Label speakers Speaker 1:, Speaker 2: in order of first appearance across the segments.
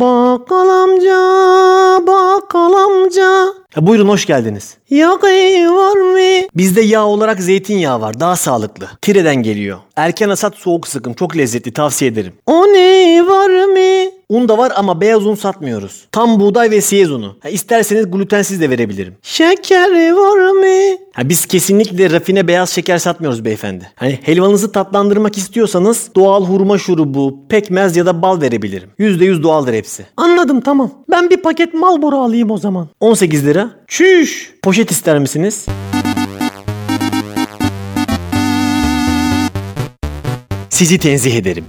Speaker 1: Bakkal amca, bakkal amca.
Speaker 2: Ha, buyurun hoş geldiniz.
Speaker 1: Yağı var mı?
Speaker 2: Bizde yağ olarak zeytinyağı var. Daha sağlıklı. Tire'den geliyor. Erken hasat soğuk sıkım. Çok lezzetli. Tavsiye ederim.
Speaker 1: O ne var mı?
Speaker 2: Un da var ama beyaz un satmıyoruz. Tam buğday ve siyez unu. Ha, isterseniz glutensiz de verebilirim.
Speaker 1: Şeker var mı?
Speaker 2: Ha, biz kesinlikle rafine beyaz şeker satmıyoruz beyefendi. Hani helvanızı tatlandırmak istiyorsanız doğal hurma şurubu, pekmez ya da bal verebilirim. %100 doğaldır hepsi.
Speaker 1: Anladım tamam. Ben bir paket Marlboro alayım o zaman.
Speaker 2: 18 lira.
Speaker 1: Çüş.
Speaker 2: Poşet ister misiniz? Sizi tenzih ederim.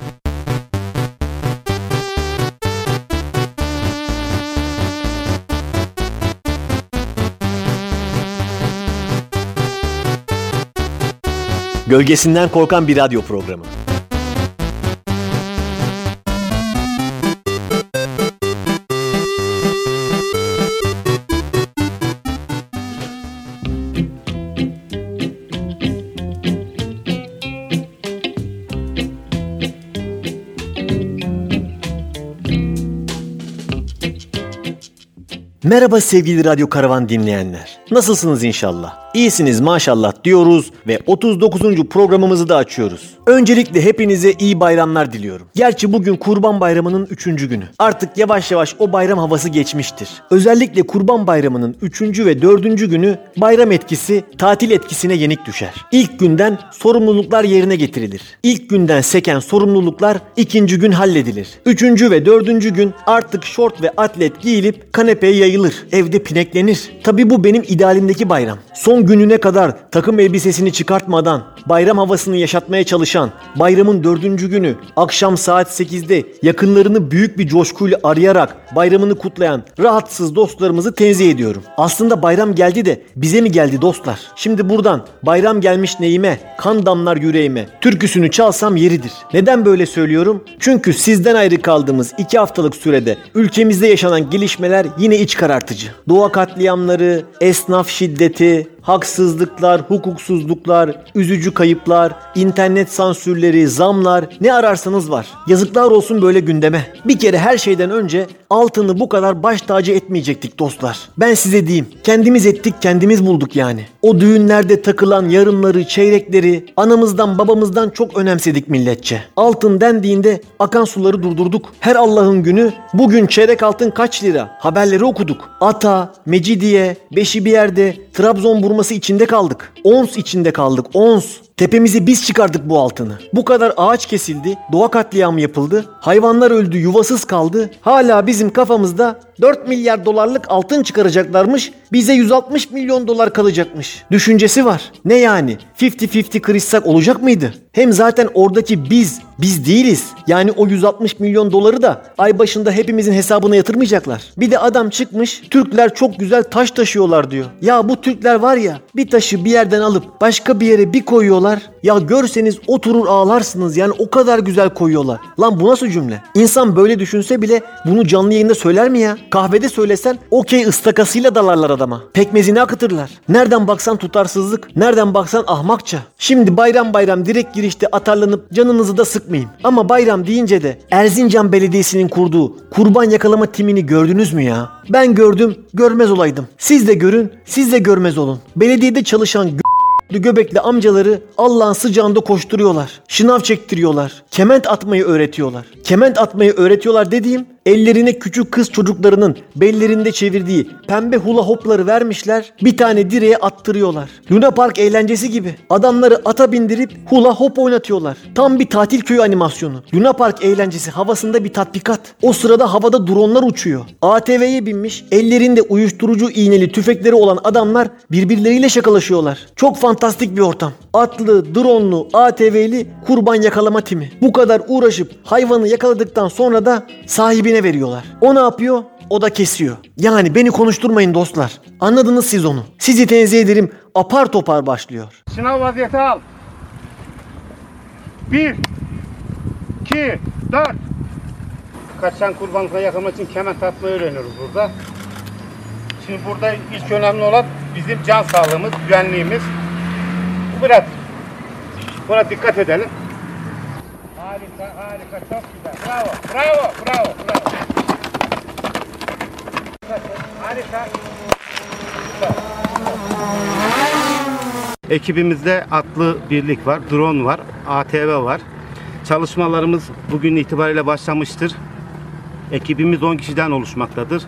Speaker 2: Gölgesinden korkan bir radyo programı. Merhaba sevgili Radyo Karavan dinleyenler. Nasılsınız inşallah? İyisiniz maşallah diyoruz ve 39. programımızı da açıyoruz. Öncelikle hepinize iyi bayramlar diliyorum. Gerçi bugün Kurban Bayramı'nın 3. günü. Artık yavaş yavaş o bayram havası geçmiştir. Özellikle Kurban Bayramı'nın 3. ve 4. günü bayram etkisi tatil etkisine yenik düşer. İlk günden sorumluluklar yerine getirilir. İlk günden seken sorumluluklar ikinci gün halledilir. Üçüncü ve dördüncü gün artık şort ve atlet giyilip kanepeye yayılır. Evde pineklenir. Tabi bu benim idealimdeki bayram. Son gününe kadar takım elbisesini çıkartmadan bayram havasını yaşatmaya çalışan, bayramın dördüncü günü akşam saat 8'de yakınlarını büyük bir coşkuyla arayarak bayramını kutlayan rahatsız dostlarımızı tenzih ediyorum. Aslında bayram geldi de bize mi geldi dostlar? Şimdi buradan bayram gelmiş neyime, kan damlar yüreğime türküsünü çalsam yeridir. Neden böyle söylüyorum? Çünkü sizden ayrı kaldığımız iki haftalık sürede ülkemizde yaşanan gelişmeler yine iç karartıcı. Doğa katliamları, esnaf şiddeti, haksızlıklar, hukuksuzluklar, üzücü kayıplar, internet sansürleri, zamlar ne ararsanız var. Yazıklar olsun böyle gündeme. Bir kere her şeyden önce altını bu kadar baş tacı etmeyecektik dostlar. Ben size diyeyim. Kendimiz ettik, kendimiz bulduk yani. O düğünlerde takılan yarımları, çeyrekleri anamızdan babamızdan çok önemsedik milletçe. Altın dendiğinde akan suları durdurduk. Her Allah'ın günü bugün çeyrek altın kaç lira? Haberleri okuduk. Ata, Mecidiye, Beşi bir yerde, Trabzon burması içinde kaldık. Ons içinde kaldık. Ons. Tepemizi biz çıkardık bu altını. Bu kadar ağaç kesildi, doğa katliamı yapıldı, hayvanlar öldü, yuvasız kaldı. Hala bizim kafamızda 4 milyar dolarlık altın çıkaracaklarmış, bize 160 milyon dolar kalacakmış. Düşüncesi var. Ne yani? 50-50 kırışsak olacak mıydı? Hem zaten oradaki biz, biz değiliz. Yani o 160 milyon doları da ay başında hepimizin hesabına yatırmayacaklar. Bir de adam çıkmış, Türkler çok güzel taş taşıyorlar diyor. Ya bu Türkler var ya, bir taşı bir yerden alıp başka bir yere bir koyuyorlar. Ya görseniz oturur ağlarsınız yani o kadar güzel koyuyorlar. Lan bu nasıl cümle? İnsan böyle düşünse bile bunu canlı yayında söyler mi ya? Kahvede söylesen okey ıstakasıyla dalarlar adama. Pekmezini akıtırlar. Nereden baksan tutarsızlık, nereden baksan ahmakça. Şimdi bayram bayram direkt girişte atarlanıp canınızı da sıkmayayım. Ama bayram deyince de Erzincan Belediyesi'nin kurduğu kurban yakalama timini gördünüz mü ya? Ben gördüm, görmez olaydım. Siz de görün, siz de görmez olun. Belediyede çalışan göbekli amcaları Allah'ın sıcağında koşturuyorlar. Şınav çektiriyorlar. Kement atmayı öğretiyorlar. Kement atmayı öğretiyorlar dediğim ellerine küçük kız çocuklarının bellerinde çevirdiği pembe hula hopları vermişler. Bir tane direğe attırıyorlar. Luna Park eğlencesi gibi. Adamları ata bindirip hula hop oynatıyorlar. Tam bir tatil köyü animasyonu. Luna Park eğlencesi havasında bir tatbikat. O sırada havada dronlar uçuyor. ATV'ye binmiş ellerinde uyuşturucu iğneli tüfekleri olan adamlar birbirleriyle şakalaşıyorlar. Çok fantastik bir ortam. Atlı, dronlu, ATV'li kurban yakalama timi. Bu kadar uğraşıp hayvanı yakaladıktan sonra da sahibine veriyorlar. O ne yapıyor? O da kesiyor. Yani beni konuşturmayın dostlar. Anladınız siz onu. Sizi tenzih ederim. Apar topar başlıyor.
Speaker 3: Sınav vaziyeti al. 1 2 4 Kaçan kurbanlıkla yakalamak için kemen tatmayı öğreniyoruz burada. Şimdi burada ilk önemli olan bizim can sağlığımız, güvenliğimiz. Bu biraz buna dikkat edelim. Harika, harika, çok güzel. Bravo, bravo, bravo, bravo. Harika. Ekibimizde atlı birlik var, drone var, ATV var. Çalışmalarımız bugün itibariyle başlamıştır. Ekibimiz 10 kişiden oluşmaktadır.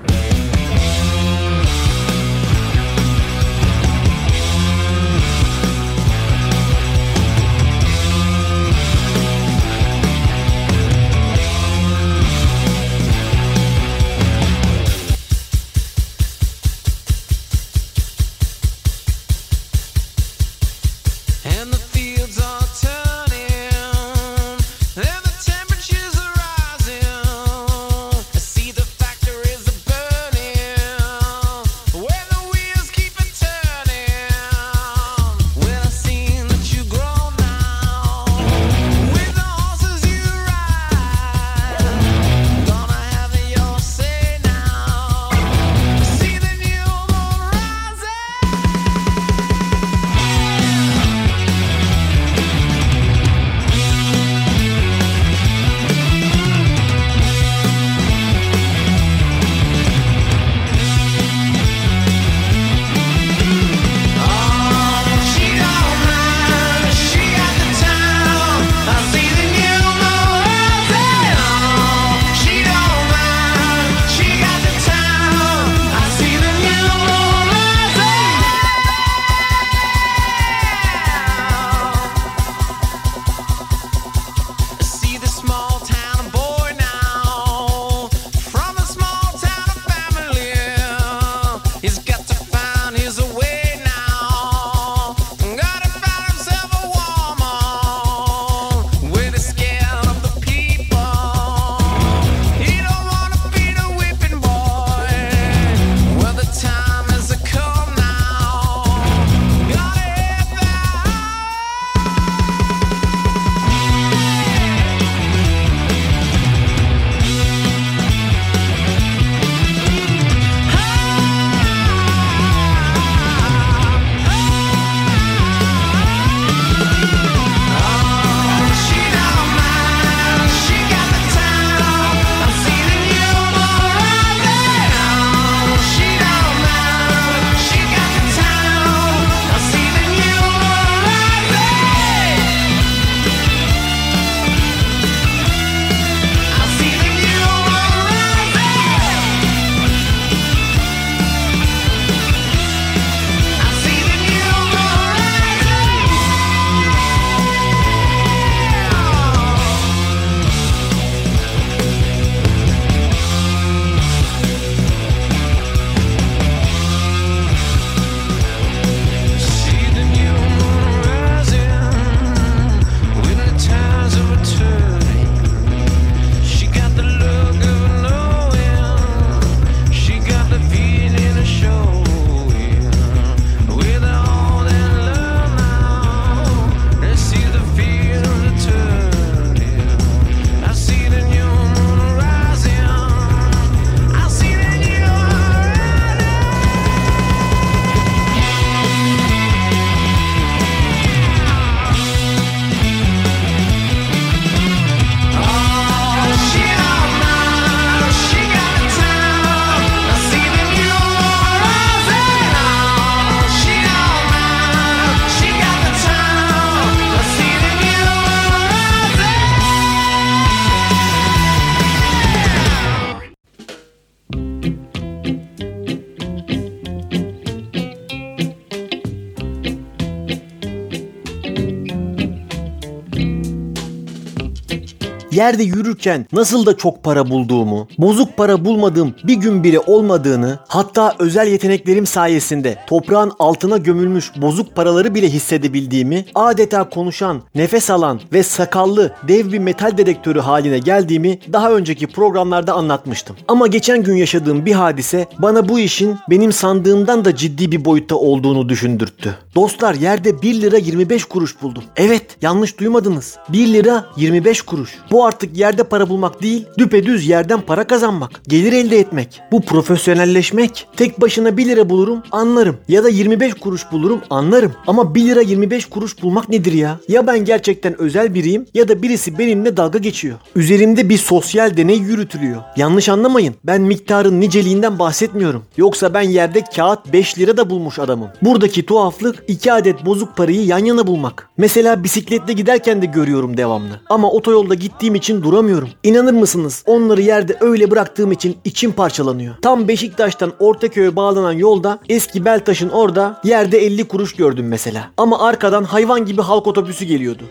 Speaker 2: yerde yürürken nasıl da çok para bulduğumu, bozuk para bulmadığım bir gün biri olmadığını, hatta özel yeteneklerim sayesinde toprağın altına gömülmüş bozuk paraları bile hissedebildiğimi, adeta konuşan, nefes alan ve sakallı dev bir metal dedektörü haline geldiğimi daha önceki programlarda anlatmıştım. Ama geçen gün yaşadığım bir hadise bana bu işin benim sandığımdan da ciddi bir boyutta olduğunu düşündürttü. Dostlar yerde 1 lira 25 kuruş buldum. Evet yanlış duymadınız. 1 lira 25 kuruş. Bu artık yerde para bulmak değil, düpedüz yerden para kazanmak, gelir elde etmek. Bu profesyonelleşmek. Tek başına 1 lira bulurum, anlarım. Ya da 25 kuruş bulurum, anlarım. Ama 1 lira 25 kuruş bulmak nedir ya? Ya ben gerçekten özel biriyim ya da birisi benimle dalga geçiyor. Üzerimde bir sosyal deney yürütülüyor. Yanlış anlamayın. Ben miktarın niceliğinden bahsetmiyorum. Yoksa ben yerde kağıt 5 lira da bulmuş adamım. Buradaki tuhaflık 2 adet bozuk parayı yan yana bulmak. Mesela bisikletle giderken de görüyorum devamlı. Ama otoyolda gittiğim için duramıyorum. İnanır mısınız? Onları yerde öyle bıraktığım için içim parçalanıyor. Tam Beşiktaş'tan Ortaköy'e bağlanan yolda eski Beltaş'ın orada yerde 50 kuruş gördüm mesela. Ama arkadan hayvan gibi halk otobüsü geliyordu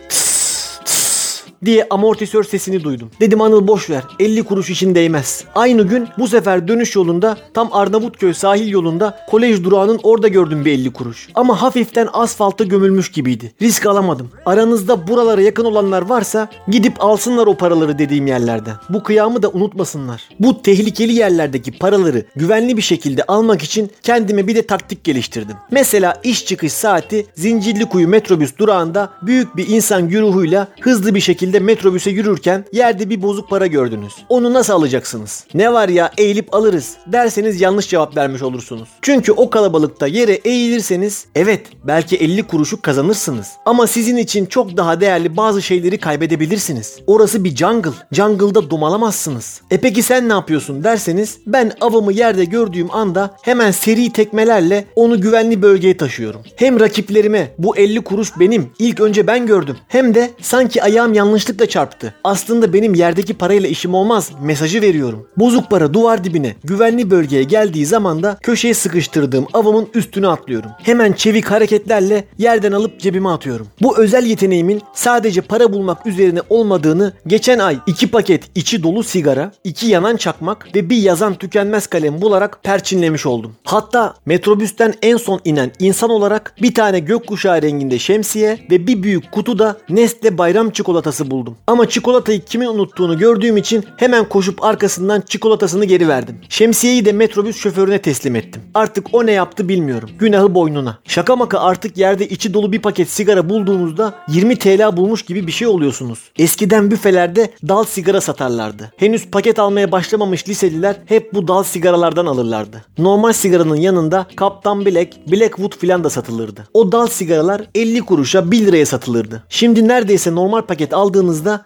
Speaker 2: diye amortisör sesini duydum. Dedim Anıl boş ver 50 kuruş için değmez. Aynı gün bu sefer dönüş yolunda tam Arnavutköy sahil yolunda kolej durağının orada gördüm bir 50 kuruş. Ama hafiften asfalta gömülmüş gibiydi. Risk alamadım. Aranızda buralara yakın olanlar varsa gidip alsınlar o paraları dediğim yerlerden. Bu kıyamı da unutmasınlar. Bu tehlikeli yerlerdeki paraları güvenli bir şekilde almak için kendime bir de taktik geliştirdim. Mesela iş çıkış saati Zincirlikuyu metrobüs durağında büyük bir insan güruhuyla hızlı bir şekilde metrobüse yürürken yerde bir bozuk para gördünüz. Onu nasıl alacaksınız? Ne var ya eğilip alırız derseniz yanlış cevap vermiş olursunuz. Çünkü o kalabalıkta yere eğilirseniz evet belki 50 kuruşu kazanırsınız. Ama sizin için çok daha değerli bazı şeyleri kaybedebilirsiniz. Orası bir jungle. Jungle'da domalamazsınız. E peki sen ne yapıyorsun derseniz ben avımı yerde gördüğüm anda hemen seri tekmelerle onu güvenli bölgeye taşıyorum. Hem rakiplerime bu 50 kuruş benim ilk önce ben gördüm. Hem de sanki ayağım yanlışlıkla çarptı. Aslında benim yerdeki parayla işim olmaz mesajı veriyorum. Bozuk para duvar dibine güvenli bölgeye geldiği zaman da köşeye sıkıştırdığım avımın üstüne atlıyorum. Hemen çevik hareketlerle yerden alıp cebime atıyorum. Bu özel yeteneğimin sadece para bulmak üzerine olmadığını geçen ay iki paket içi dolu sigara, iki yanan çakmak ve bir yazan tükenmez kalem bularak perçinlemiş oldum. Hatta metrobüsten en son inen insan olarak bir tane gökkuşağı renginde şemsiye ve bir büyük kutuda Nestle bayram çikolatası buldum. Ama çikolatayı kimin unuttuğunu gördüğüm için hemen koşup arkasından çikolatasını geri verdim. Şemsiyeyi de metrobüs şoförüne teslim ettim. Artık o ne yaptı bilmiyorum. Günahı boynuna. Şaka maka artık yerde içi dolu bir paket sigara bulduğunuzda 20 TL bulmuş gibi bir şey oluyorsunuz. Eskiden büfelerde dal sigara satarlardı. Henüz paket almaya başlamamış liseliler hep bu dal sigaralardan alırlardı. Normal sigaranın yanında Kaptan Black, Blackwood filan da satılırdı. O dal sigaralar 50 kuruşa 1 liraya satılırdı. Şimdi neredeyse normal paket aldığınızda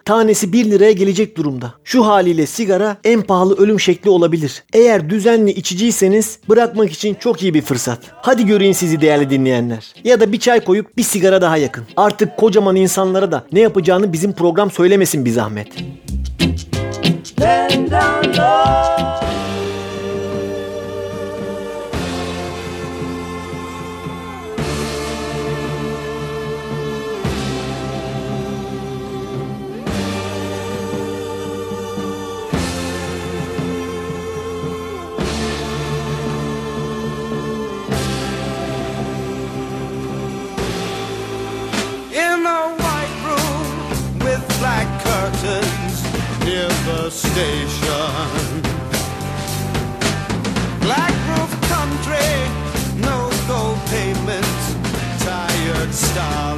Speaker 2: tanesi 1 liraya gelecek durumda. Şu haliyle sigara en pahalı ölüm şekli olabilir. Eğer düzenli içiciyseniz bırakmak için çok iyi bir fırsat. Hadi göreyim sizi değerli dinleyenler. Ya da bir çay koyup bir sigara daha yakın. Artık kocaman insanlara da ne yapacağını bizim program söylemesin bir zahmet.
Speaker 4: in station. Black roof country, no go pavement, tired star.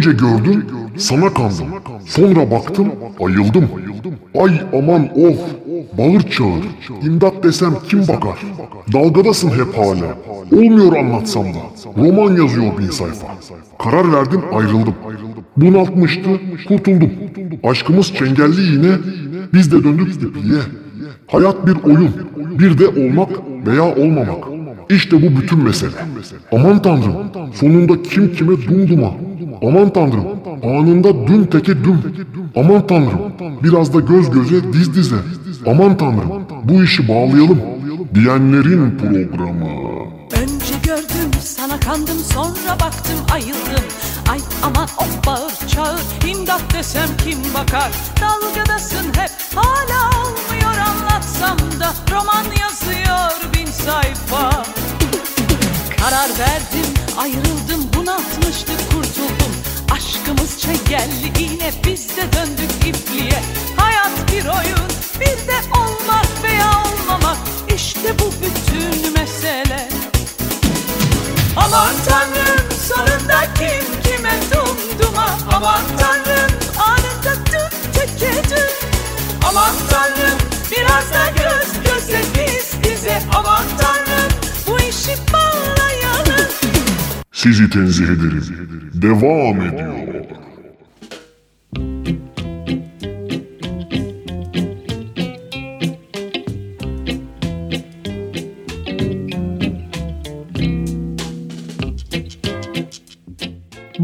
Speaker 5: Önce gördüm, sana kandım. Sonra baktım, ayıldım. Ay aman of, bağır çağır. İmdat desem kim bakar? Dalgadasın hep hala. Olmuyor anlatsam da. Roman yazıyor bin sayfa. Karar verdim, ayrıldım. Bunaltmıştı, kurtuldum. Aşkımız çengelli yine, biz de döndük ipliğe. Hayat bir oyun, bir de olmak veya olmamak. İşte bu bütün mesele. Aman tanrım, sonunda kim kime dumduma. Aman tanrım, anında dün teke düm. Aman tanrım, biraz da göz göze diz dize. Aman tanrım, bu işi bağlayalım. Diyenlerin programı.
Speaker 6: Önce gördüm sana kandım sonra baktım ayıldım Ay aman of bağır çağır imdat desem kim bakar Dalgadasın hep hala olmuyor anlatsam da Roman yazıyor bin sayfa Karar verdim ayrıldım bunaltmıştı kurtuldum Aşkımız çengelli yine biz de döndük ipliğe. Hayat bir oyun bir de olmak veya olmamak. İşte bu bütün mesele. Aman tanrım sonunda kim kime dumduma Aman tanrım anında düm teke Aman tanrım biraz da göz göze diz dize Aman tanrım bu işi bağlayalım
Speaker 5: Sizi tenzih ederim. Devam ediyor.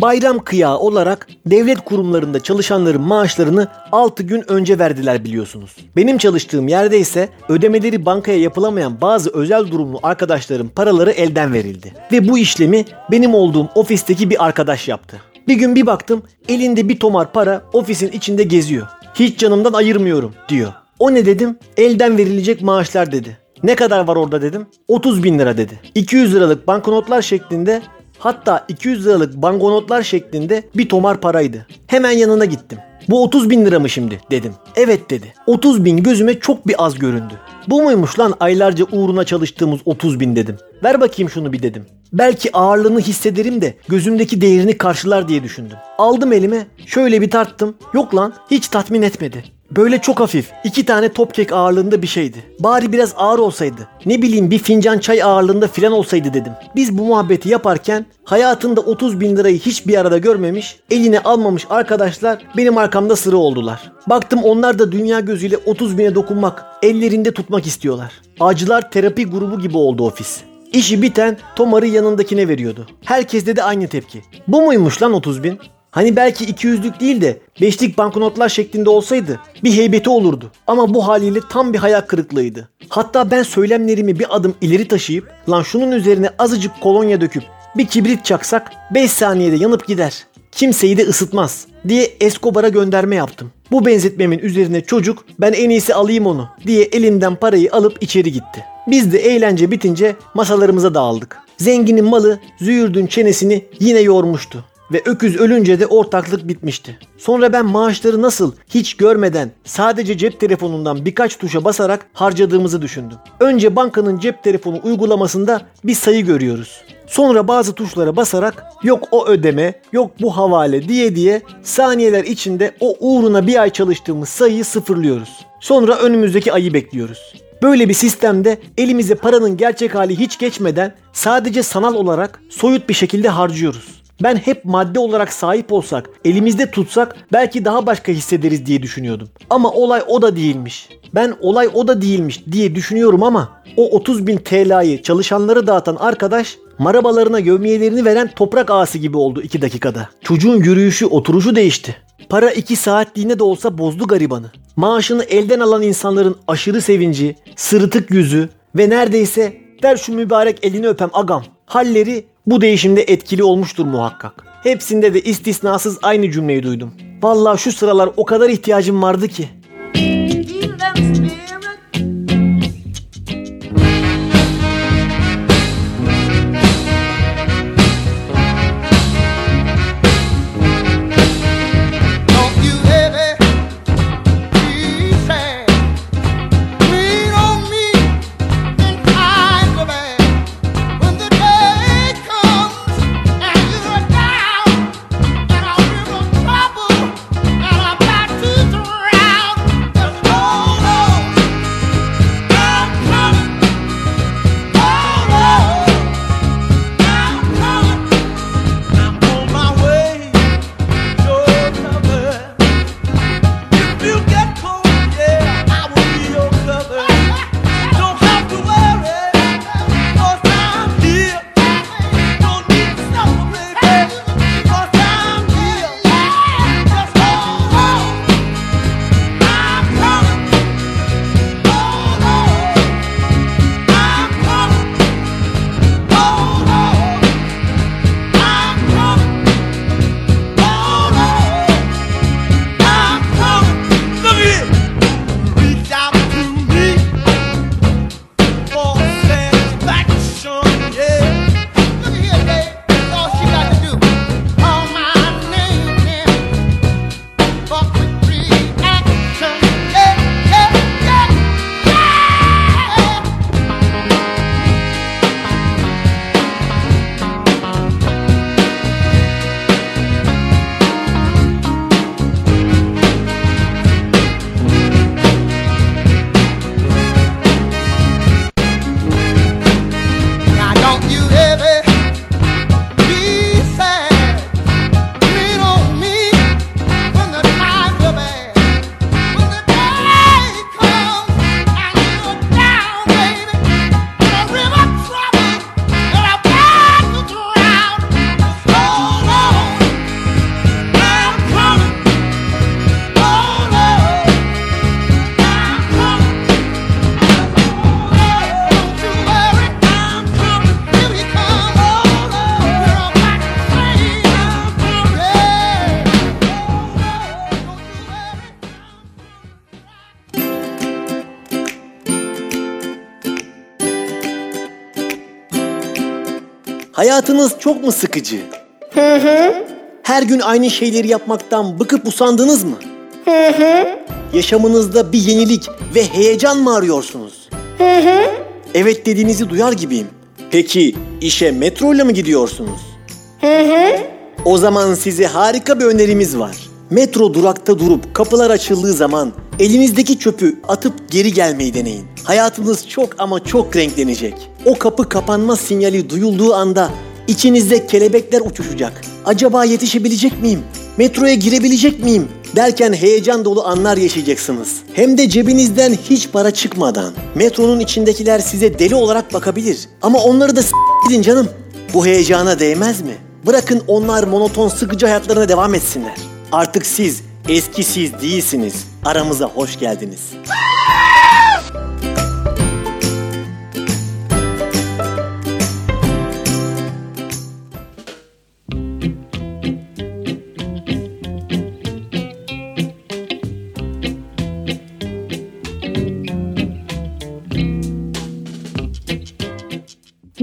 Speaker 2: Bayram kıyağı olarak devlet kurumlarında çalışanların maaşlarını 6 gün önce verdiler biliyorsunuz. Benim çalıştığım yerde ise ödemeleri bankaya yapılamayan bazı özel durumlu arkadaşların paraları elden verildi. Ve bu işlemi benim olduğum ofisteki bir arkadaş yaptı. Bir gün bir baktım elinde bir tomar para ofisin içinde geziyor. Hiç canımdan ayırmıyorum diyor. O ne dedim? Elden verilecek maaşlar dedi. Ne kadar var orada dedim. 30 bin lira dedi. 200 liralık banknotlar şeklinde Hatta 200 liralık banknotlar şeklinde bir tomar paraydı. Hemen yanına gittim. Bu 30 bin lira mı şimdi dedim. Evet dedi. 30 bin gözüme çok bir az göründü. Bu muymuş lan aylarca uğruna çalıştığımız 30 bin dedim. Ver bakayım şunu bir dedim. Belki ağırlığını hissederim de gözümdeki değerini karşılar diye düşündüm. Aldım elime şöyle bir tarttım. Yok lan hiç tatmin etmedi. Böyle çok hafif, iki tane top kek ağırlığında bir şeydi. Bari biraz ağır olsaydı. Ne bileyim bir fincan çay ağırlığında filan olsaydı dedim. Biz bu muhabbeti yaparken hayatında 30 bin lirayı hiçbir arada görmemiş, eline almamış arkadaşlar benim arkamda sıra oldular. Baktım onlar da dünya gözüyle 30 bine dokunmak, ellerinde tutmak istiyorlar. Acılar terapi grubu gibi oldu ofis. İşi biten Tomar'ı yanındakine veriyordu. Herkeste de aynı tepki. Bu muymuş lan 30 bin? Hani belki 200'lük değil de 5'lik banknotlar şeklinde olsaydı bir heybeti olurdu. Ama bu haliyle tam bir hayal kırıklığıydı. Hatta ben söylemlerimi bir adım ileri taşıyıp lan şunun üzerine azıcık kolonya döküp bir kibrit çaksak 5 saniyede yanıp gider. Kimseyi de ısıtmaz diye Escobar'a gönderme yaptım. Bu benzetmemin üzerine çocuk ben en iyisi alayım onu diye elimden parayı alıp içeri gitti. Biz de eğlence bitince masalarımıza dağıldık. Zenginin malı züğürdün çenesini yine yormuştu ve öküz ölünce de ortaklık bitmişti. Sonra ben maaşları nasıl hiç görmeden sadece cep telefonundan birkaç tuşa basarak harcadığımızı düşündüm. Önce bankanın cep telefonu uygulamasında bir sayı görüyoruz. Sonra bazı tuşlara basarak yok o ödeme, yok bu havale diye diye saniyeler içinde o uğruna bir ay çalıştığımız sayıyı sıfırlıyoruz. Sonra önümüzdeki ayı bekliyoruz. Böyle bir sistemde elimize paranın gerçek hali hiç geçmeden sadece sanal olarak soyut bir şekilde harcıyoruz. Ben hep madde olarak sahip olsak, elimizde tutsak belki daha başka hissederiz diye düşünüyordum. Ama olay o da değilmiş. Ben olay o da değilmiş diye düşünüyorum ama o 30 bin TL'yi çalışanları dağıtan arkadaş marabalarına yevmiyelerini veren toprak ağası gibi oldu 2 dakikada. Çocuğun yürüyüşü, oturuşu değişti. Para 2 saatliğine de olsa bozdu garibanı. Maaşını elden alan insanların aşırı sevinci, sırıtık yüzü ve neredeyse ver şu mübarek elini öpem agam halleri bu değişimde etkili olmuştur muhakkak. Hepsinde de istisnasız aynı cümleyi duydum. Vallahi şu sıralar o kadar ihtiyacım vardı ki. Hayatınız çok mu sıkıcı? Her gün aynı şeyleri yapmaktan bıkıp usandınız mı? Yaşamınızda bir yenilik ve heyecan mı arıyorsunuz? Evet dediğinizi duyar gibiyim. Peki işe metro ile mi gidiyorsunuz? O zaman size harika bir önerimiz var. Metro durakta durup kapılar açıldığı zaman elinizdeki çöpü atıp geri gelmeyi deneyin. Hayatınız çok ama çok renklenecek. O kapı kapanma sinyali duyulduğu anda içinizde kelebekler uçuşacak. Acaba yetişebilecek miyim? Metroya girebilecek miyim? Derken heyecan dolu anlar yaşayacaksınız. Hem de cebinizden hiç para çıkmadan. Metronun içindekiler size deli olarak bakabilir. Ama onları da s- gidin canım. Bu heyecana değmez mi? Bırakın onlar monoton sıkıcı hayatlarına devam etsinler. Artık siz eski siz değilsiniz. Aramıza hoş geldiniz.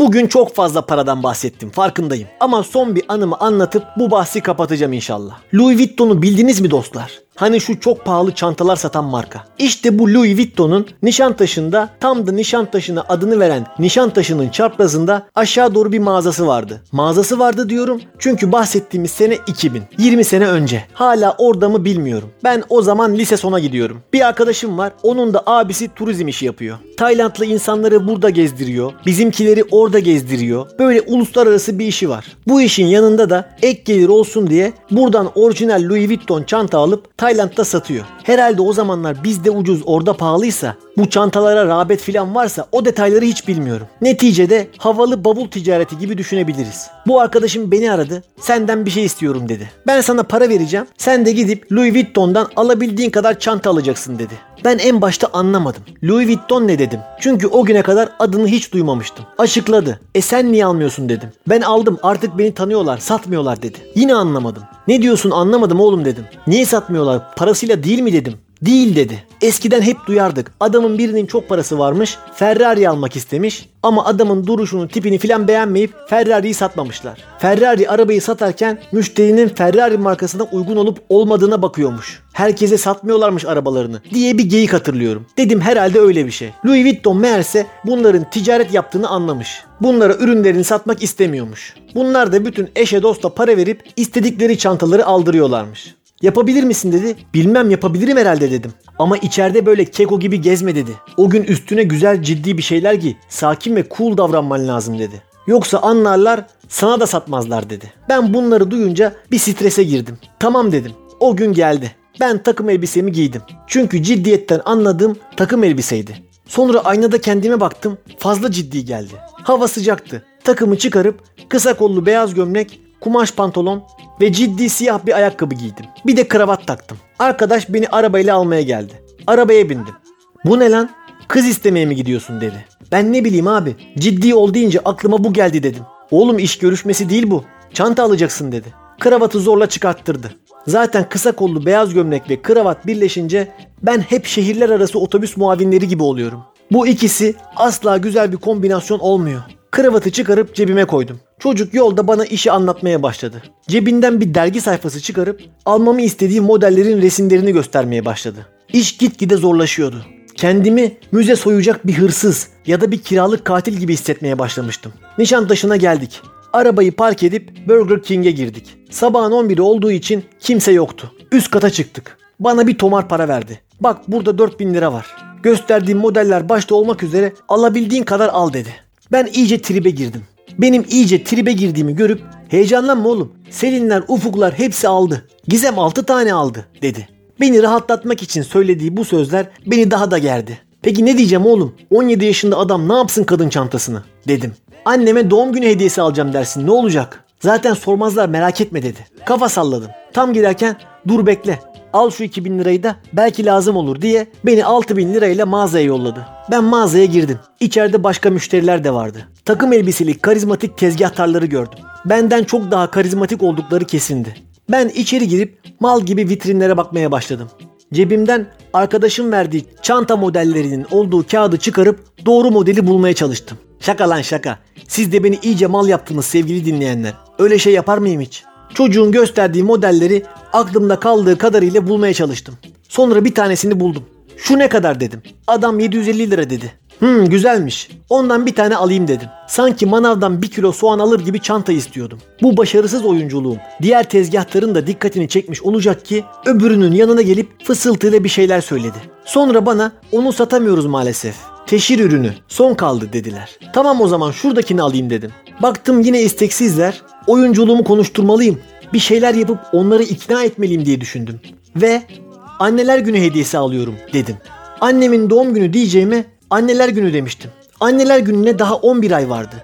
Speaker 2: Bugün çok fazla paradan bahsettim farkındayım. Ama son bir anımı anlatıp bu bahsi kapatacağım inşallah. Louis Vuitton'u bildiniz mi dostlar? Hani şu çok pahalı çantalar satan marka. İşte bu Louis Vuitton'un Nişantaşı'nda tam da Nişantaşı'na adını veren Nişantaşı'nın çaprazında aşağı doğru bir mağazası vardı. Mağazası vardı diyorum çünkü bahsettiğimiz sene 2000. 20 sene önce. Hala orada mı bilmiyorum. Ben o zaman lise sona gidiyorum. Bir arkadaşım var. Onun da abisi turizm işi yapıyor. Taylandlı insanları burada gezdiriyor. Bizimkileri orada gezdiriyor. Böyle uluslararası bir işi var. Bu işin yanında da ek gelir olsun diye buradan orijinal Louis Vuitton çanta alıp Tayland'da satıyor. Herhalde o zamanlar bizde ucuz orada pahalıysa bu çantalara rağbet filan varsa o detayları hiç bilmiyorum. Neticede havalı bavul ticareti gibi düşünebiliriz. Bu arkadaşım beni aradı. Senden bir şey istiyorum dedi. Ben sana para vereceğim. Sen de gidip Louis Vuitton'dan alabildiğin kadar çanta alacaksın dedi. Ben en başta anlamadım. Louis Vuitton ne dedim. Çünkü o güne kadar adını hiç duymamıştım. Açıkladı. E sen niye almıyorsun dedim. Ben aldım artık beni tanıyorlar satmıyorlar dedi. Yine anlamadım. Ne diyorsun anlamadım oğlum dedim. Niye satmıyorlar parasıyla değil mi dedim. Değil dedi. Eskiden hep duyardık. Adamın birinin çok parası varmış. Ferrari almak istemiş. Ama adamın duruşunu, tipini filan beğenmeyip Ferrari'yi satmamışlar. Ferrari arabayı satarken müşterinin Ferrari markasına uygun olup olmadığına bakıyormuş. Herkese satmıyorlarmış arabalarını diye bir geyik hatırlıyorum. Dedim herhalde öyle bir şey. Louis Vuitton meğerse bunların ticaret yaptığını anlamış. Bunlara ürünlerini satmak istemiyormuş. Bunlar da bütün eşe dosta para verip istedikleri çantaları aldırıyorlarmış. Yapabilir misin dedi. Bilmem yapabilirim herhalde dedim. Ama içeride böyle keko gibi gezme dedi. O gün üstüne güzel ciddi bir şeyler giy. Sakin ve cool davranman lazım dedi. Yoksa anlarlar sana da satmazlar dedi. Ben bunları duyunca bir strese girdim. Tamam dedim. O gün geldi. Ben takım elbisemi giydim. Çünkü ciddiyetten anladığım takım elbiseydi. Sonra aynada kendime baktım. Fazla ciddi geldi. Hava sıcaktı. Takımı çıkarıp kısa kollu beyaz gömlek, kumaş pantolon ve ciddi siyah bir ayakkabı giydim. Bir de kravat taktım. Arkadaş beni arabayla almaya geldi. Arabaya bindim. Bu ne lan? Kız istemeye mi gidiyorsun dedi. Ben ne bileyim abi. Ciddi ol deyince aklıma bu geldi dedim. Oğlum iş görüşmesi değil bu. Çanta alacaksın dedi. Kravatı zorla çıkarttırdı. Zaten kısa kollu beyaz gömlek ve kravat birleşince ben hep şehirler arası otobüs muavinleri gibi oluyorum. Bu ikisi asla güzel bir kombinasyon olmuyor. Kravatı çıkarıp cebime koydum. Çocuk yolda bana işi anlatmaya başladı. Cebinden bir dergi sayfası çıkarıp almamı istediği modellerin resimlerini göstermeye başladı. İş gitgide zorlaşıyordu. Kendimi müze soyacak bir hırsız ya da bir kiralık katil gibi hissetmeye başlamıştım. Nişantaşı'na geldik. Arabayı park edip Burger King'e girdik. Sabahın 11'i olduğu için kimse yoktu. Üst kata çıktık. Bana bir tomar para verdi. Bak burada 4000 lira var. Gösterdiğim modeller başta olmak üzere alabildiğin kadar al dedi. Ben iyice tribe girdim. Benim iyice tribe girdiğimi görüp heyecanlanma oğlum. Selinler, ufuklar hepsi aldı. Gizem 6 tane aldı dedi. Beni rahatlatmak için söylediği bu sözler beni daha da gerdi. Peki ne diyeceğim oğlum? 17 yaşında adam ne yapsın kadın çantasını? Dedim. Anneme doğum günü hediyesi alacağım dersin ne olacak? Zaten sormazlar merak etme dedi. Kafa salladım. Tam girerken dur bekle. Al şu 2000 lirayı da belki lazım olur diye beni 6000 lirayla mağazaya yolladı. Ben mağazaya girdim. İçeride başka müşteriler de vardı. Takım elbiseli karizmatik tezgahtarları gördüm. Benden çok daha karizmatik oldukları kesindi. Ben içeri girip mal gibi vitrinlere bakmaya başladım. Cebimden arkadaşım verdiği çanta modellerinin olduğu kağıdı çıkarıp doğru modeli bulmaya çalıştım. Şaka lan şaka. Siz de beni iyice mal yaptınız sevgili dinleyenler. Öyle şey yapar mıyım hiç? Çocuğun gösterdiği modelleri aklımda kaldığı kadarıyla bulmaya çalıştım. Sonra bir tanesini buldum. Şu ne kadar dedim. Adam 750 lira dedi. Hmm güzelmiş. Ondan bir tane alayım dedim. Sanki manavdan bir kilo soğan alır gibi çanta istiyordum. Bu başarısız oyunculuğum diğer tezgahların da dikkatini çekmiş olacak ki öbürünün yanına gelip fısıltıyla bir şeyler söyledi. Sonra bana onu satamıyoruz maalesef. Teşhir ürünü son kaldı dediler. Tamam o zaman şuradakini alayım dedim. Baktım yine isteksizler. Oyunculuğumu konuşturmalıyım. Bir şeyler yapıp onları ikna etmeliyim diye düşündüm. Ve anneler günü hediyesi alıyorum dedim. Annemin doğum günü diyeceğime anneler günü demiştim. Anneler gününe daha 11 ay vardı.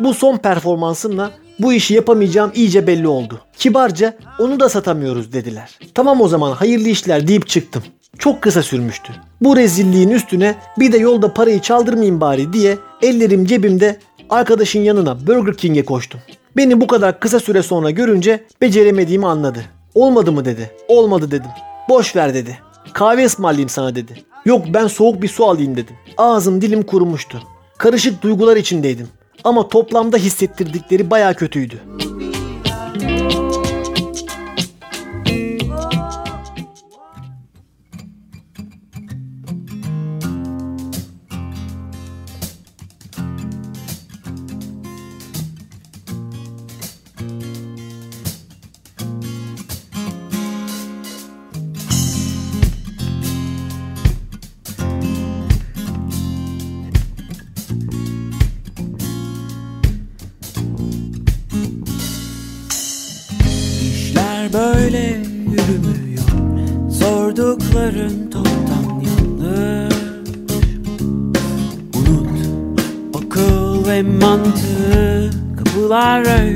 Speaker 2: Bu son performansımla bu işi yapamayacağım iyice belli oldu. Kibarca onu da satamıyoruz dediler. Tamam o zaman hayırlı işler deyip çıktım. Çok kısa sürmüştü. Bu rezilliğin üstüne bir de yolda parayı çaldırmayayım bari diye ellerim cebimde arkadaşın yanına Burger King'e koştum. Beni bu kadar kısa süre sonra görünce beceremediğimi anladı. Olmadı mı dedi. Olmadı dedim. Boş ver dedi. Kahve ısmarlayayım sana dedi. Yok ben soğuk bir su alayım dedim. Ağzım dilim kurumuştu. Karışık duygular içindeydim. Ama toplamda hissettirdikleri baya kötüydü.
Speaker 7: Sordukların toptan yanlış. Unut akıl ve mantığı. Kapılar öyle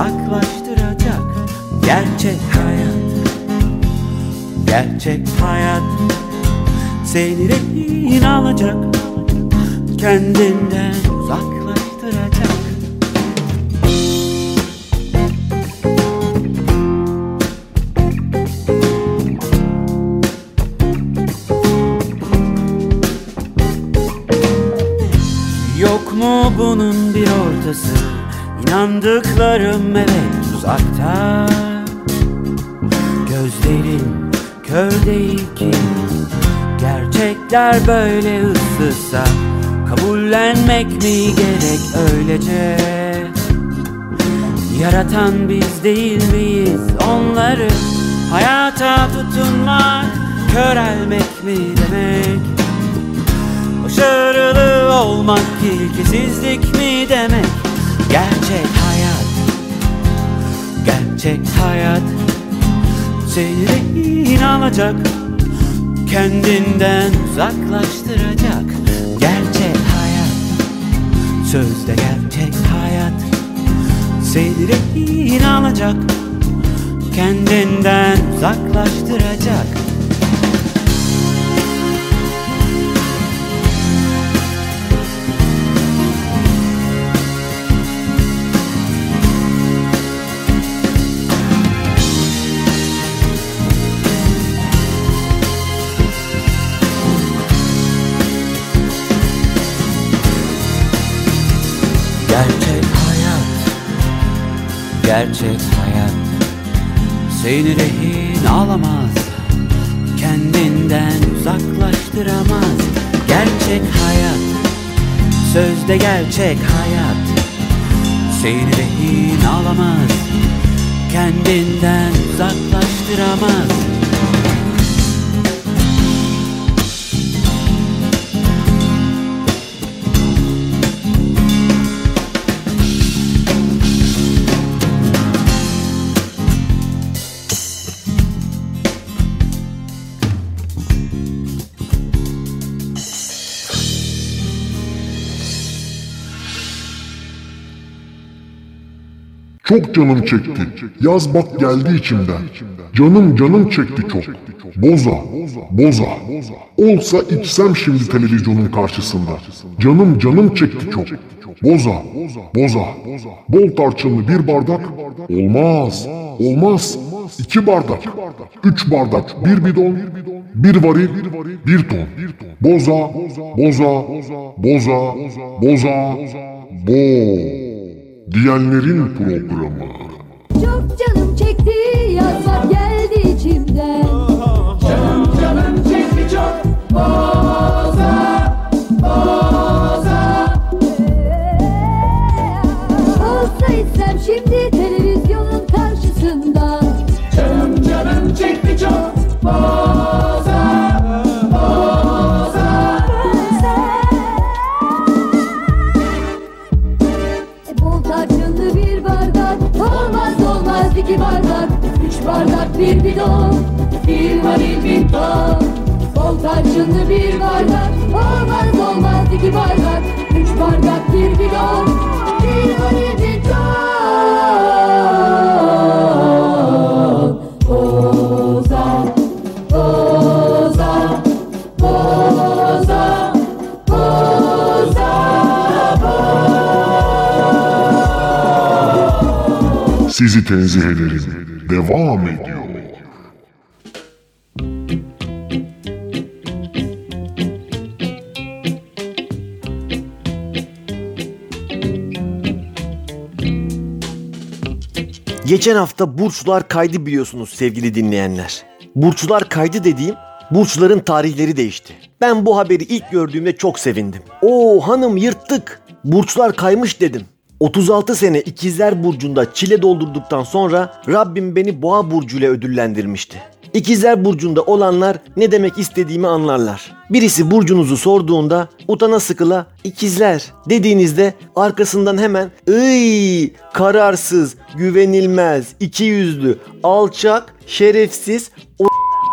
Speaker 7: uzaklaştıracak Gerçek hayat. Gerçek hayat Seni rehin alacak kendinden uzaklaştıracak. Yok mu bunun bir ortası İnandıklarım evet uzakta. Gözlerin kör değil ki. Gerçekler böyle ıssızsa Kabullenmek mi gerek öylece? Yaratan biz değil miyiz onları? Hayata tutunmak körelmek mi demek? Başarılı olmak ilkesizlik mi demek Gerçek hayat. Gerçek hayat. Seni rehin alacak. Kendinden uzaklaştıracak. Gerçek hayat. Sözde gerçek hayat. Seni rehin alacak. Kendinden uzaklaştıracak Gerçek hayat Seni rehin alamaz Kendinden uzaklaştıramaz. Gerçek hayat Sözde gerçek hayat. Seni rehin alamaz Kendinden uzaklaştıramaz
Speaker 5: Çok canım çekti. Yaz bak geldi içimden. Canım canım çekti çok. Boza, boza. Olsa içsem şimdi televizyonun karşısında. Canım canım çekti çok. Boza, boza. Bol tarçınlı bir bardak. Olmaz, olmaz. İki bardak, üç bardak, bir bidon, bir varil, bir ton. Boza, boza, boza, boza, bo. Diyenlerin programı.
Speaker 8: Çok canım çekti yazmak geldi içimden Canım canım çekti çok boza bir bidon Bir varil bir ton Bol tarçınlı bir bardak Olmaz olmaz iki bardak Üç bardak bir bidon Bir varil bir ton Boza Boza Boza Boza
Speaker 5: Sizi tenzih ederim. Devam ediyor.
Speaker 2: Geçen hafta burçlar kaydı biliyorsunuz sevgili dinleyenler. Burçlar kaydı dediğim burçların tarihleri değişti. Ben bu haberi ilk gördüğümde çok sevindim. Oo hanım yırttık. Burçlar kaymış dedim. 36 sene ikizler burcunda çile doldurduktan sonra Rabbim beni boğa burcuyla ödüllendirmişti. İkizler burcunda olanlar ne demek istediğimi anlarlar. Birisi burcunuzu sorduğunda utana sıkıla ikizler dediğinizde arkasından hemen ıy kararsız, güvenilmez, ikiyüzlü, alçak, şerefsiz, o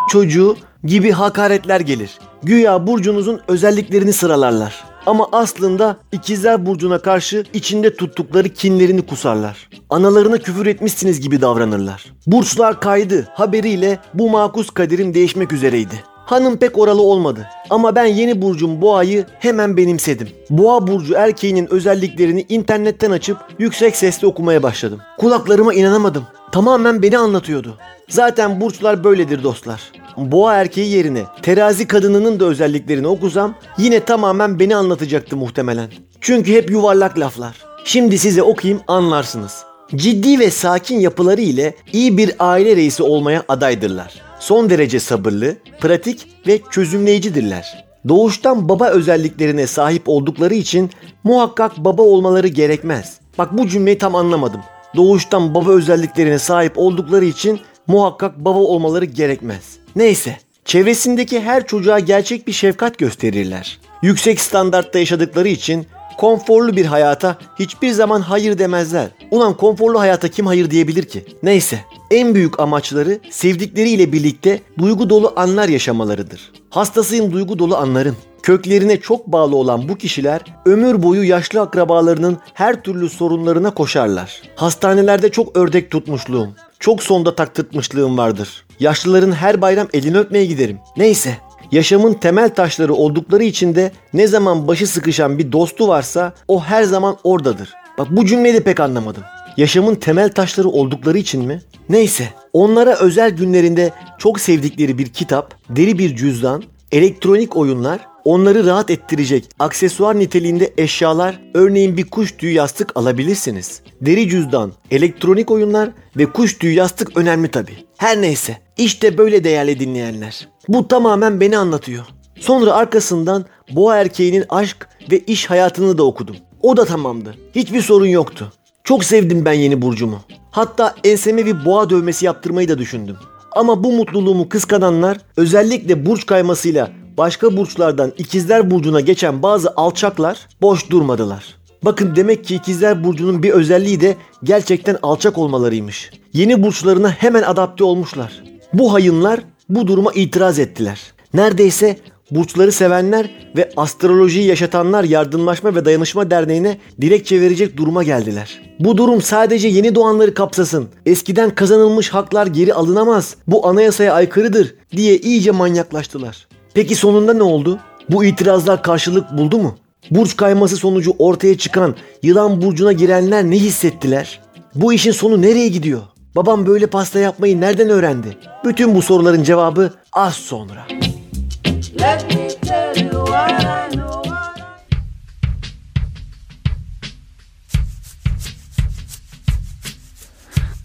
Speaker 2: çocuğu gibi hakaretler gelir. Güya burcunuzun özelliklerini sıralarlar. Ama aslında ikizler burcuna karşı içinde tuttukları kinlerini kusarlar. Analarına küfür etmişsiniz gibi davranırlar. Burçlar kaydı haberiyle bu makus kaderim değişmek üzereydi. Hanım pek oralı olmadı ama ben yeni burcum boğayı hemen benimsedim. Boğa burcu erkeğinin özelliklerini internetten açıp yüksek sesle okumaya başladım. Kulaklarıma inanamadım. Tamamen beni anlatıyordu. Zaten burçlar böyledir dostlar. Boğa erkeği yerine terazi kadınının da özelliklerini okusam yine tamamen beni anlatacaktı muhtemelen. Çünkü hep yuvarlak laflar. Şimdi size okuyayım anlarsınız. Ciddi ve sakin yapıları ile iyi bir aile reisi olmaya adaydırlar. Son derece sabırlı, pratik ve çözümleyicidirler. Doğuştan baba özelliklerine sahip oldukları için muhakkak baba olmaları gerekmez. Bak bu cümleyi tam anlamadım. Doğuştan baba özelliklerine sahip oldukları için muhakkak baba olmaları gerekmez. Neyse, çevresindeki her çocuğa gerçek bir şefkat gösterirler. Yüksek standartta yaşadıkları için konforlu bir hayata hiçbir zaman hayır demezler. Ulan konforlu hayata kim hayır diyebilir ki? Neyse, en büyük amaçları sevdikleriyle birlikte duygu dolu anlar yaşamalarıdır. Hastasıyım duygu dolu anların. Köklerine çok bağlı olan bu kişiler ömür boyu yaşlı akrabalarının her türlü sorunlarına koşarlar. Hastanelerde çok ördek tutmuşluğum, çok sonda taktırtmışlığım vardır. Yaşlıların her bayram elini öpmeye giderim. Neyse, yaşamın temel taşları oldukları için de ne zaman başı sıkışan bir dostu varsa o her zaman oradadır. Bak bu cümleyi de pek anlamadım. Yaşamın temel taşları oldukları için mi? Neyse, onlara özel günlerinde çok sevdikleri bir kitap, deri bir cüzdan, elektronik oyunlar, onları rahat ettirecek aksesuar niteliğinde eşyalar, örneğin bir kuş tüyü yastık alabilirsiniz. Deri cüzdan, elektronik oyunlar ve kuş tüyü yastık önemli tabi. Her neyse, işte böyle değerli dinleyenler. Bu tamamen beni anlatıyor. Sonra arkasından boğa erkeğinin aşk ve iş hayatını da okudum. O da tamamdı. Hiçbir sorun yoktu. Çok sevdim ben yeni burcumu. Hatta enseme bir boğa dövmesi yaptırmayı da düşündüm. Ama bu mutluluğumu kıskananlar özellikle burç kaymasıyla başka burçlardan ikizler burcuna geçen bazı alçaklar boş durmadılar. Bakın demek ki ikizler burcunun bir özelliği de gerçekten alçak olmalarıymış. Yeni burçlarına hemen adapte olmuşlar. Bu hayınlar bu duruma itiraz ettiler. Neredeyse Burçları sevenler ve astrolojiyi yaşatanlar Yardımlaşma ve Dayanışma Derneği'ne dilekçe verecek duruma geldiler. Bu durum sadece yeni doğanları kapsasın. Eskiden kazanılmış haklar geri alınamaz. Bu anayasaya aykırıdır diye iyice manyaklaştılar. Peki sonunda ne oldu? Bu itirazlar karşılık buldu mu? Burç kayması sonucu ortaya çıkan yılan burcuna girenler ne hissettiler? Bu işin sonu nereye gidiyor? Babam böyle pasta yapmayı nereden öğrendi? Bütün bu soruların cevabı az sonra.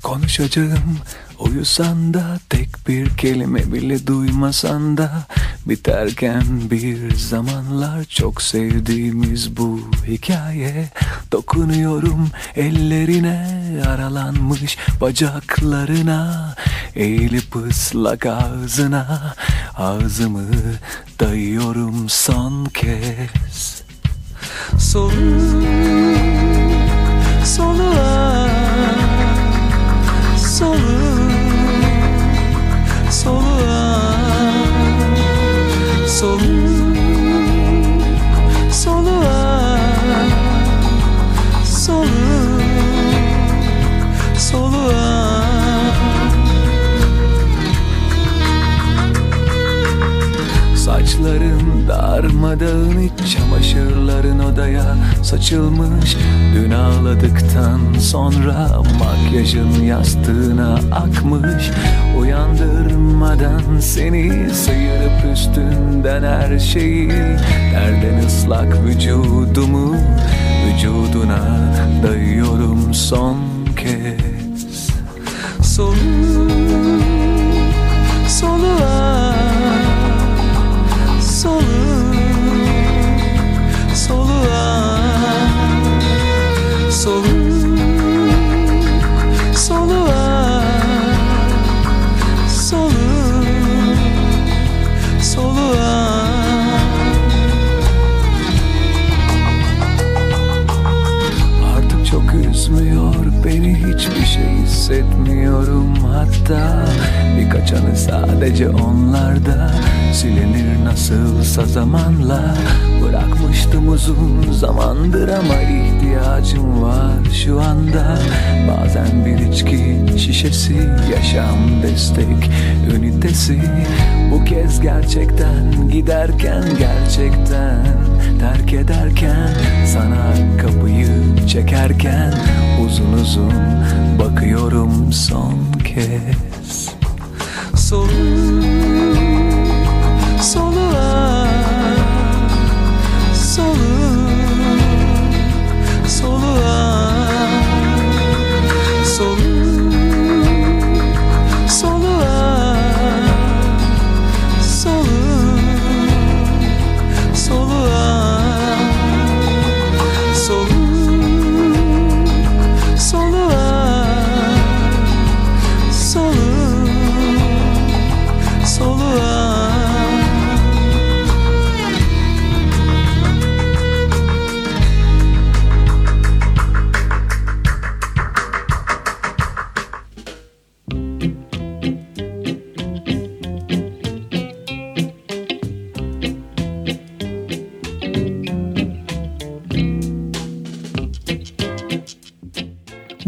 Speaker 9: Konuşacağım uyusan da tek bir kelime bile duymasan da biterken bir zamanlar çok sevdiğimiz bu hikaye. Dokunuyorum ellerine aralanmış bacaklarına eğilip ıslak ağzına. Ağzımı dayıyorum son kez. Soluk soluğa darmadağın iç çamaşırların odaya saçılmış. Dün ağladıktan sonra makyajın yastığına akmış. Uyandırmadan seni sıyırıp üstünden her şeyi Derden ıslak vücudumu şu anda. Bazen bir içki şişesi yaşam destek ünitesi. Bu kez gerçekten giderken gerçekten terk ederken Sana kapıyı çekerken uzun uzun bakıyorum son kez. Soluk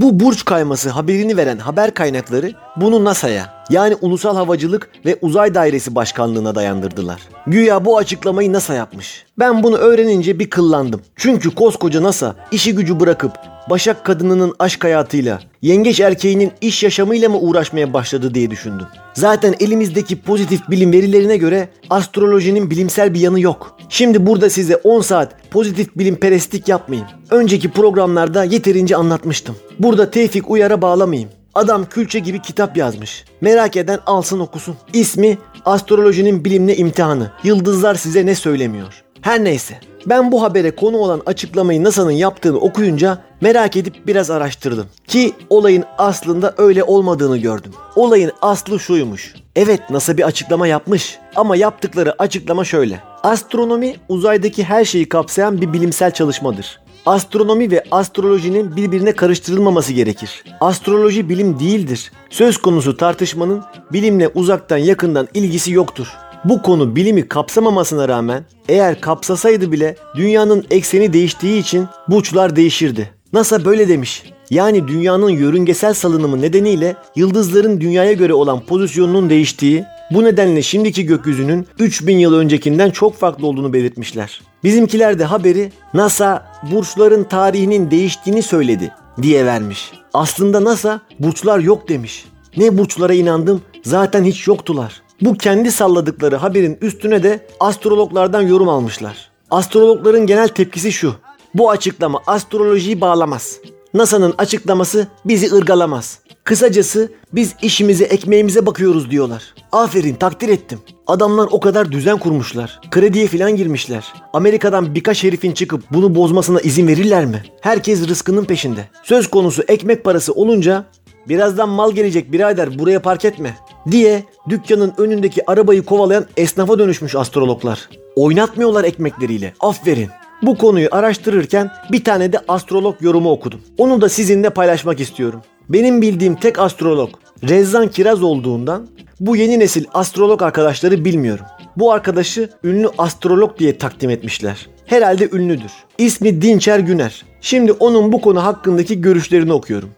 Speaker 2: Bu burç kayması haberini veren haber kaynakları bunu NASA'ya yani Ulusal Havacılık ve Uzay Dairesi Başkanlığı'na dayandırdılar. Güya bu açıklamayı NASA yapmış. Ben bunu öğrenince bir kıllandım. Çünkü koskoca NASA işi gücü bırakıp Başak kadınının aşk hayatıyla, yengeç erkeğinin iş yaşamıyla mı uğraşmaya başladı diye düşündüm. Zaten elimizdeki pozitif bilim verilerine göre astrolojinin bilimsel bir yanı yok. Şimdi burada size 10 saat pozitif bilim perestlik yapmayayım. Önceki programlarda yeterince anlatmıştım. Burada Tevfik Uyar'a bağlamayayım. Adam külçe gibi kitap yazmış. Merak eden alsın okusun. İsmi Astrolojinin Bilimle İmtihanı. Yıldızlar size ne söylemiyor. Her neyse. Ben bu habere konu olan açıklamayı NASA'nın yaptığını okuyunca merak edip biraz araştırdım. Ki olayın aslında öyle olmadığını gördüm. Olayın aslı şuymuş. Evet NASA bir açıklama yapmış ama yaptıkları açıklama şöyle. Astronomi uzaydaki her şeyi kapsayan bir bilimsel çalışmadır. Astronomi ve astrolojinin birbirine karıştırılmaması gerekir. Astroloji bilim değildir. Söz konusu tartışmanın bilimle uzaktan yakından ilgisi yoktur. Bu konu bilimi kapsamamasına rağmen eğer kapsasaydı bile dünyanın ekseni değiştiği için burçlar değişirdi. NASA böyle demiş. Yani dünyanın yörüngesel salınımı nedeniyle yıldızların dünyaya göre olan pozisyonunun değiştiği, bu nedenle şimdiki gökyüzünün 3000 yıl öncekinden çok farklı olduğunu belirtmişler. Bizimkiler de haberi NASA burçların tarihinin değiştiğini söyledi diye vermiş. Aslında NASA burçlar yok demiş. Ne burçlara inandım zaten hiç yoktular. Bu kendi salladıkları haberin üstüne de astrologlardan yorum almışlar. Astrologların genel tepkisi şu. Bu açıklama astrolojiyi bağlamaz. NASA'nın açıklaması bizi ırgalamaz. Kısacası biz işimize ekmeğimize bakıyoruz diyorlar. Aferin takdir ettim. Adamlar o kadar düzen kurmuşlar. Krediye filan girmişler. Amerika'dan birkaç herifin çıkıp bunu bozmasına izin verirler mi? Herkes rızkının peşinde. Söz konusu ekmek parası olunca birazdan mal gelecek birader buraya park etme diye dükkanın önündeki arabayı kovalayan esnafa dönüşmüş astrologlar. Oynatmıyorlar ekmekleriyle. Aferin. Bu konuyu araştırırken bir tane de astrolog yorumu okudum. Onu da sizinle paylaşmak istiyorum. Benim bildiğim tek astrolog Rezzan Kiraz olduğundan bu yeni nesil astrolog arkadaşları bilmiyorum. Bu arkadaşı ünlü astrolog diye takdim etmişler. Herhalde ünlüdür. İsmi Dinçer Güner. Şimdi onun bu konu hakkındaki görüşlerini okuyorum.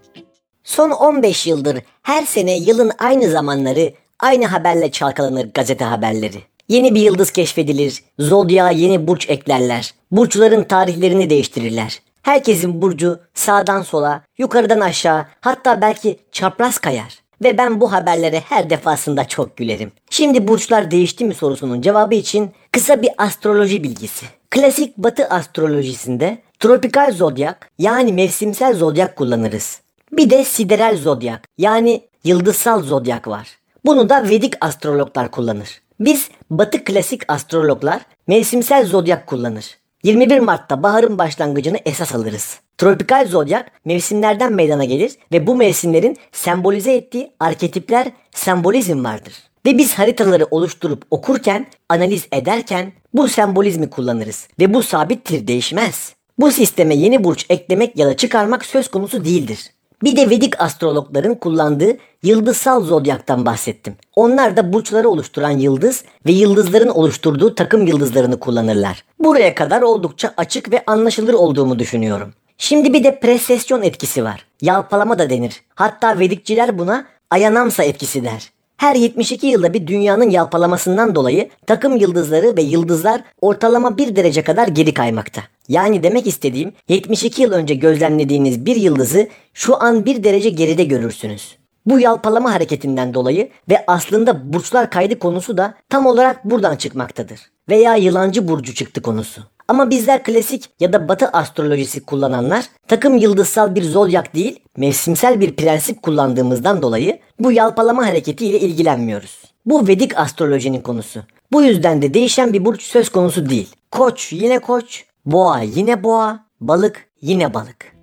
Speaker 10: Son 15 yıldır her sene yılın aynı zamanları aynı haberle çalkalanır gazete haberleri. Yeni bir yıldız keşfedilir, zodyağa yeni burç eklerler, burçların tarihlerini değiştirirler. Herkesin burcu sağdan sola, yukarıdan aşağı hatta belki çapraz kayar. Ve ben bu haberlere her defasında çok gülerim. Şimdi burçlar değişti mi sorusunun cevabı için kısa bir astroloji bilgisi. Klasik batı astrolojisinde tropikal zodyak yani mevsimsel zodyak kullanırız. Bir de sideral zodyak yani yıldızsal zodyak var. Bunu da Vedik astrologlar kullanır. Biz batı klasik astrologlar mevsimsel zodyak kullanır. 21 Mart'ta baharın başlangıcını esas alırız. Tropikal zodyak mevsimlerden meydana gelir ve bu mevsimlerin sembolize ettiği arketipler sembolizm vardır. Ve biz haritaları oluşturup okurken, analiz ederken bu sembolizmi kullanırız ve bu sabittir, değişmez. Bu sisteme yeni burç eklemek ya da çıkarmak söz konusu değildir. Bir de Vedik astrologların kullandığı yıldızsal zodyaktan bahsettim. Onlar da burçları oluşturan yıldız ve yıldızların oluşturduğu takım yıldızlarını kullanırlar. Buraya kadar oldukça açık ve anlaşılır olduğumu düşünüyorum. Şimdi bir de presesyon etkisi var. Yalpalama da denir. Hatta Vedikçiler buna ayanamsa etkisi der. Her 72 yılda bir dünyanın yalpalamasından dolayı takım yıldızları ve yıldızlar ortalama 1 derece kadar geri kaymakta. Yani demek istediğim 72 yıl önce gözlemlediğiniz bir yıldızı şu an 1 derece geride görürsünüz. Bu yalpalama hareketinden dolayı ve aslında burçlar kaydı konusu da tam olarak buradan çıkmaktadır. Veya yılancı burcu çıktı konusu. Ama bizler klasik ya da batı astrolojisi kullananlar takım yıldızsal bir zodyak değil mevsimsel bir prensip kullandığımızdan dolayı bu yalpalama hareketiyle ilgilenmiyoruz. Bu Vedik astrolojinin konusu. Bu yüzden de değişen bir burç söz konusu değil. Koç yine koç, boğa yine boğa, balık yine balık.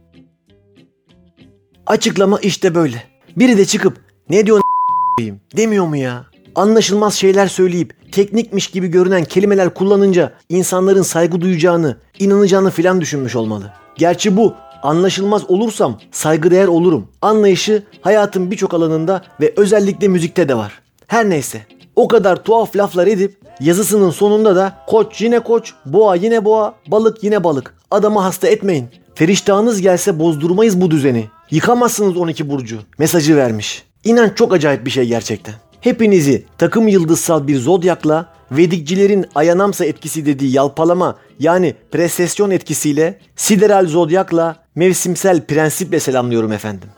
Speaker 2: Açıklama işte böyle. Biri de çıkıp ne diyor n***yim demiyor mu ya? Anlaşılmaz şeyler söyleyip teknikmiş gibi görünen kelimeler kullanınca insanların saygı duyacağını, inanacağını filan düşünmüş olmalı. Gerçi bu anlaşılmaz olursam saygıdeğer olurum. Anlayışı hayatın birçok alanında ve özellikle müzikte de var. Her neyse o kadar tuhaf laflar edip yazısının sonunda da koç yine koç, boğa yine boğa, balık yine balık. Adamı hasta etmeyin. Feriştahınız gelse bozdurmayız bu düzeni. Yıkamazsınız 12 burcu. Mesajı vermiş. İnan çok acayip bir şey gerçekten. Hepinizi takım yıldızsal bir zodyakla Vedikcilerin ayanamsa etkisi dediği yalpalama yani presesyon etkisiyle sideral zodyakla mevsimsel prensiple selamlıyorum efendim.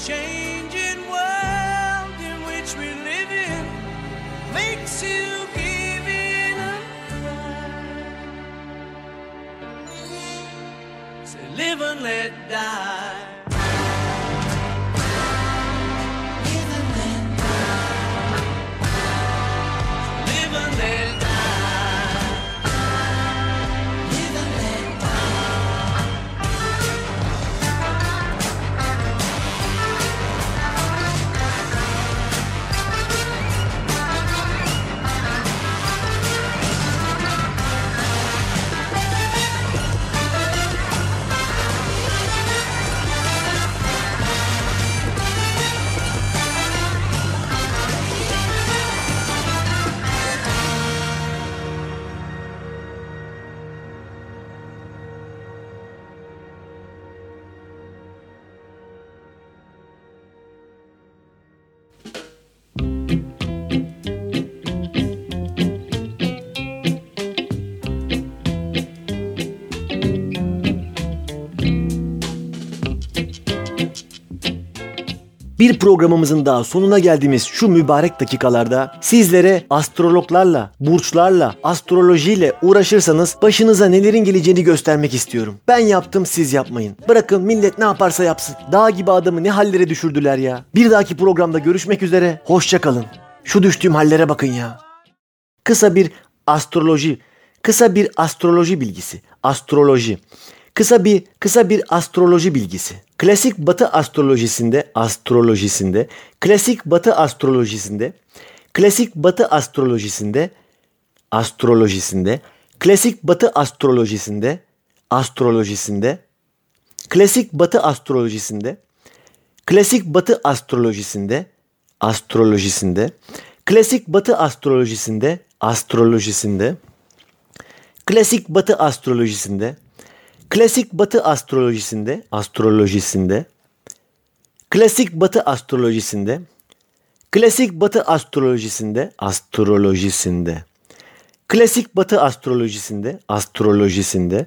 Speaker 4: change.
Speaker 2: Bir programımızın daha sonuna geldiğimiz şu mübarek dakikalarda sizlere astrologlarla, burçlarla, astrolojiyle uğraşırsanız başınıza nelerin geleceğini göstermek istiyorum. Ben yaptım siz yapmayın. Bırakın millet ne yaparsa yapsın. Dağ gibi adamı ne hallere düşürdüler ya. Bir dahaki programda görüşmek üzere. Hoşça kalın. Şu düştüğüm hallere bakın ya. Kısa bir astroloji, kısa bir astroloji bilgisi. Astroloji. Kısa bir kısa bir astroloji bilgisi. Klasik Batı astrolojisinde, astrolojisinde, klasik Batı astrolojisinde, klasik Batı astrolojisinde, astrolojisinde, klasik Batı astrolojisinde, astrolojisinde, klasik Batı astrolojisinde, klasik Batı astrolojisinde, astrolojisinde, klasik Batı astrolojisinde, astrolojisinde, klasik Batı astrolojisinde, klasik Batı astrolojisinde, astrolojisinde, klasik Batı astrolojisinde, klasik Batı astrolojisinde, astrolojisinde, klasik Batı astrolojisinde, astrolojisinde,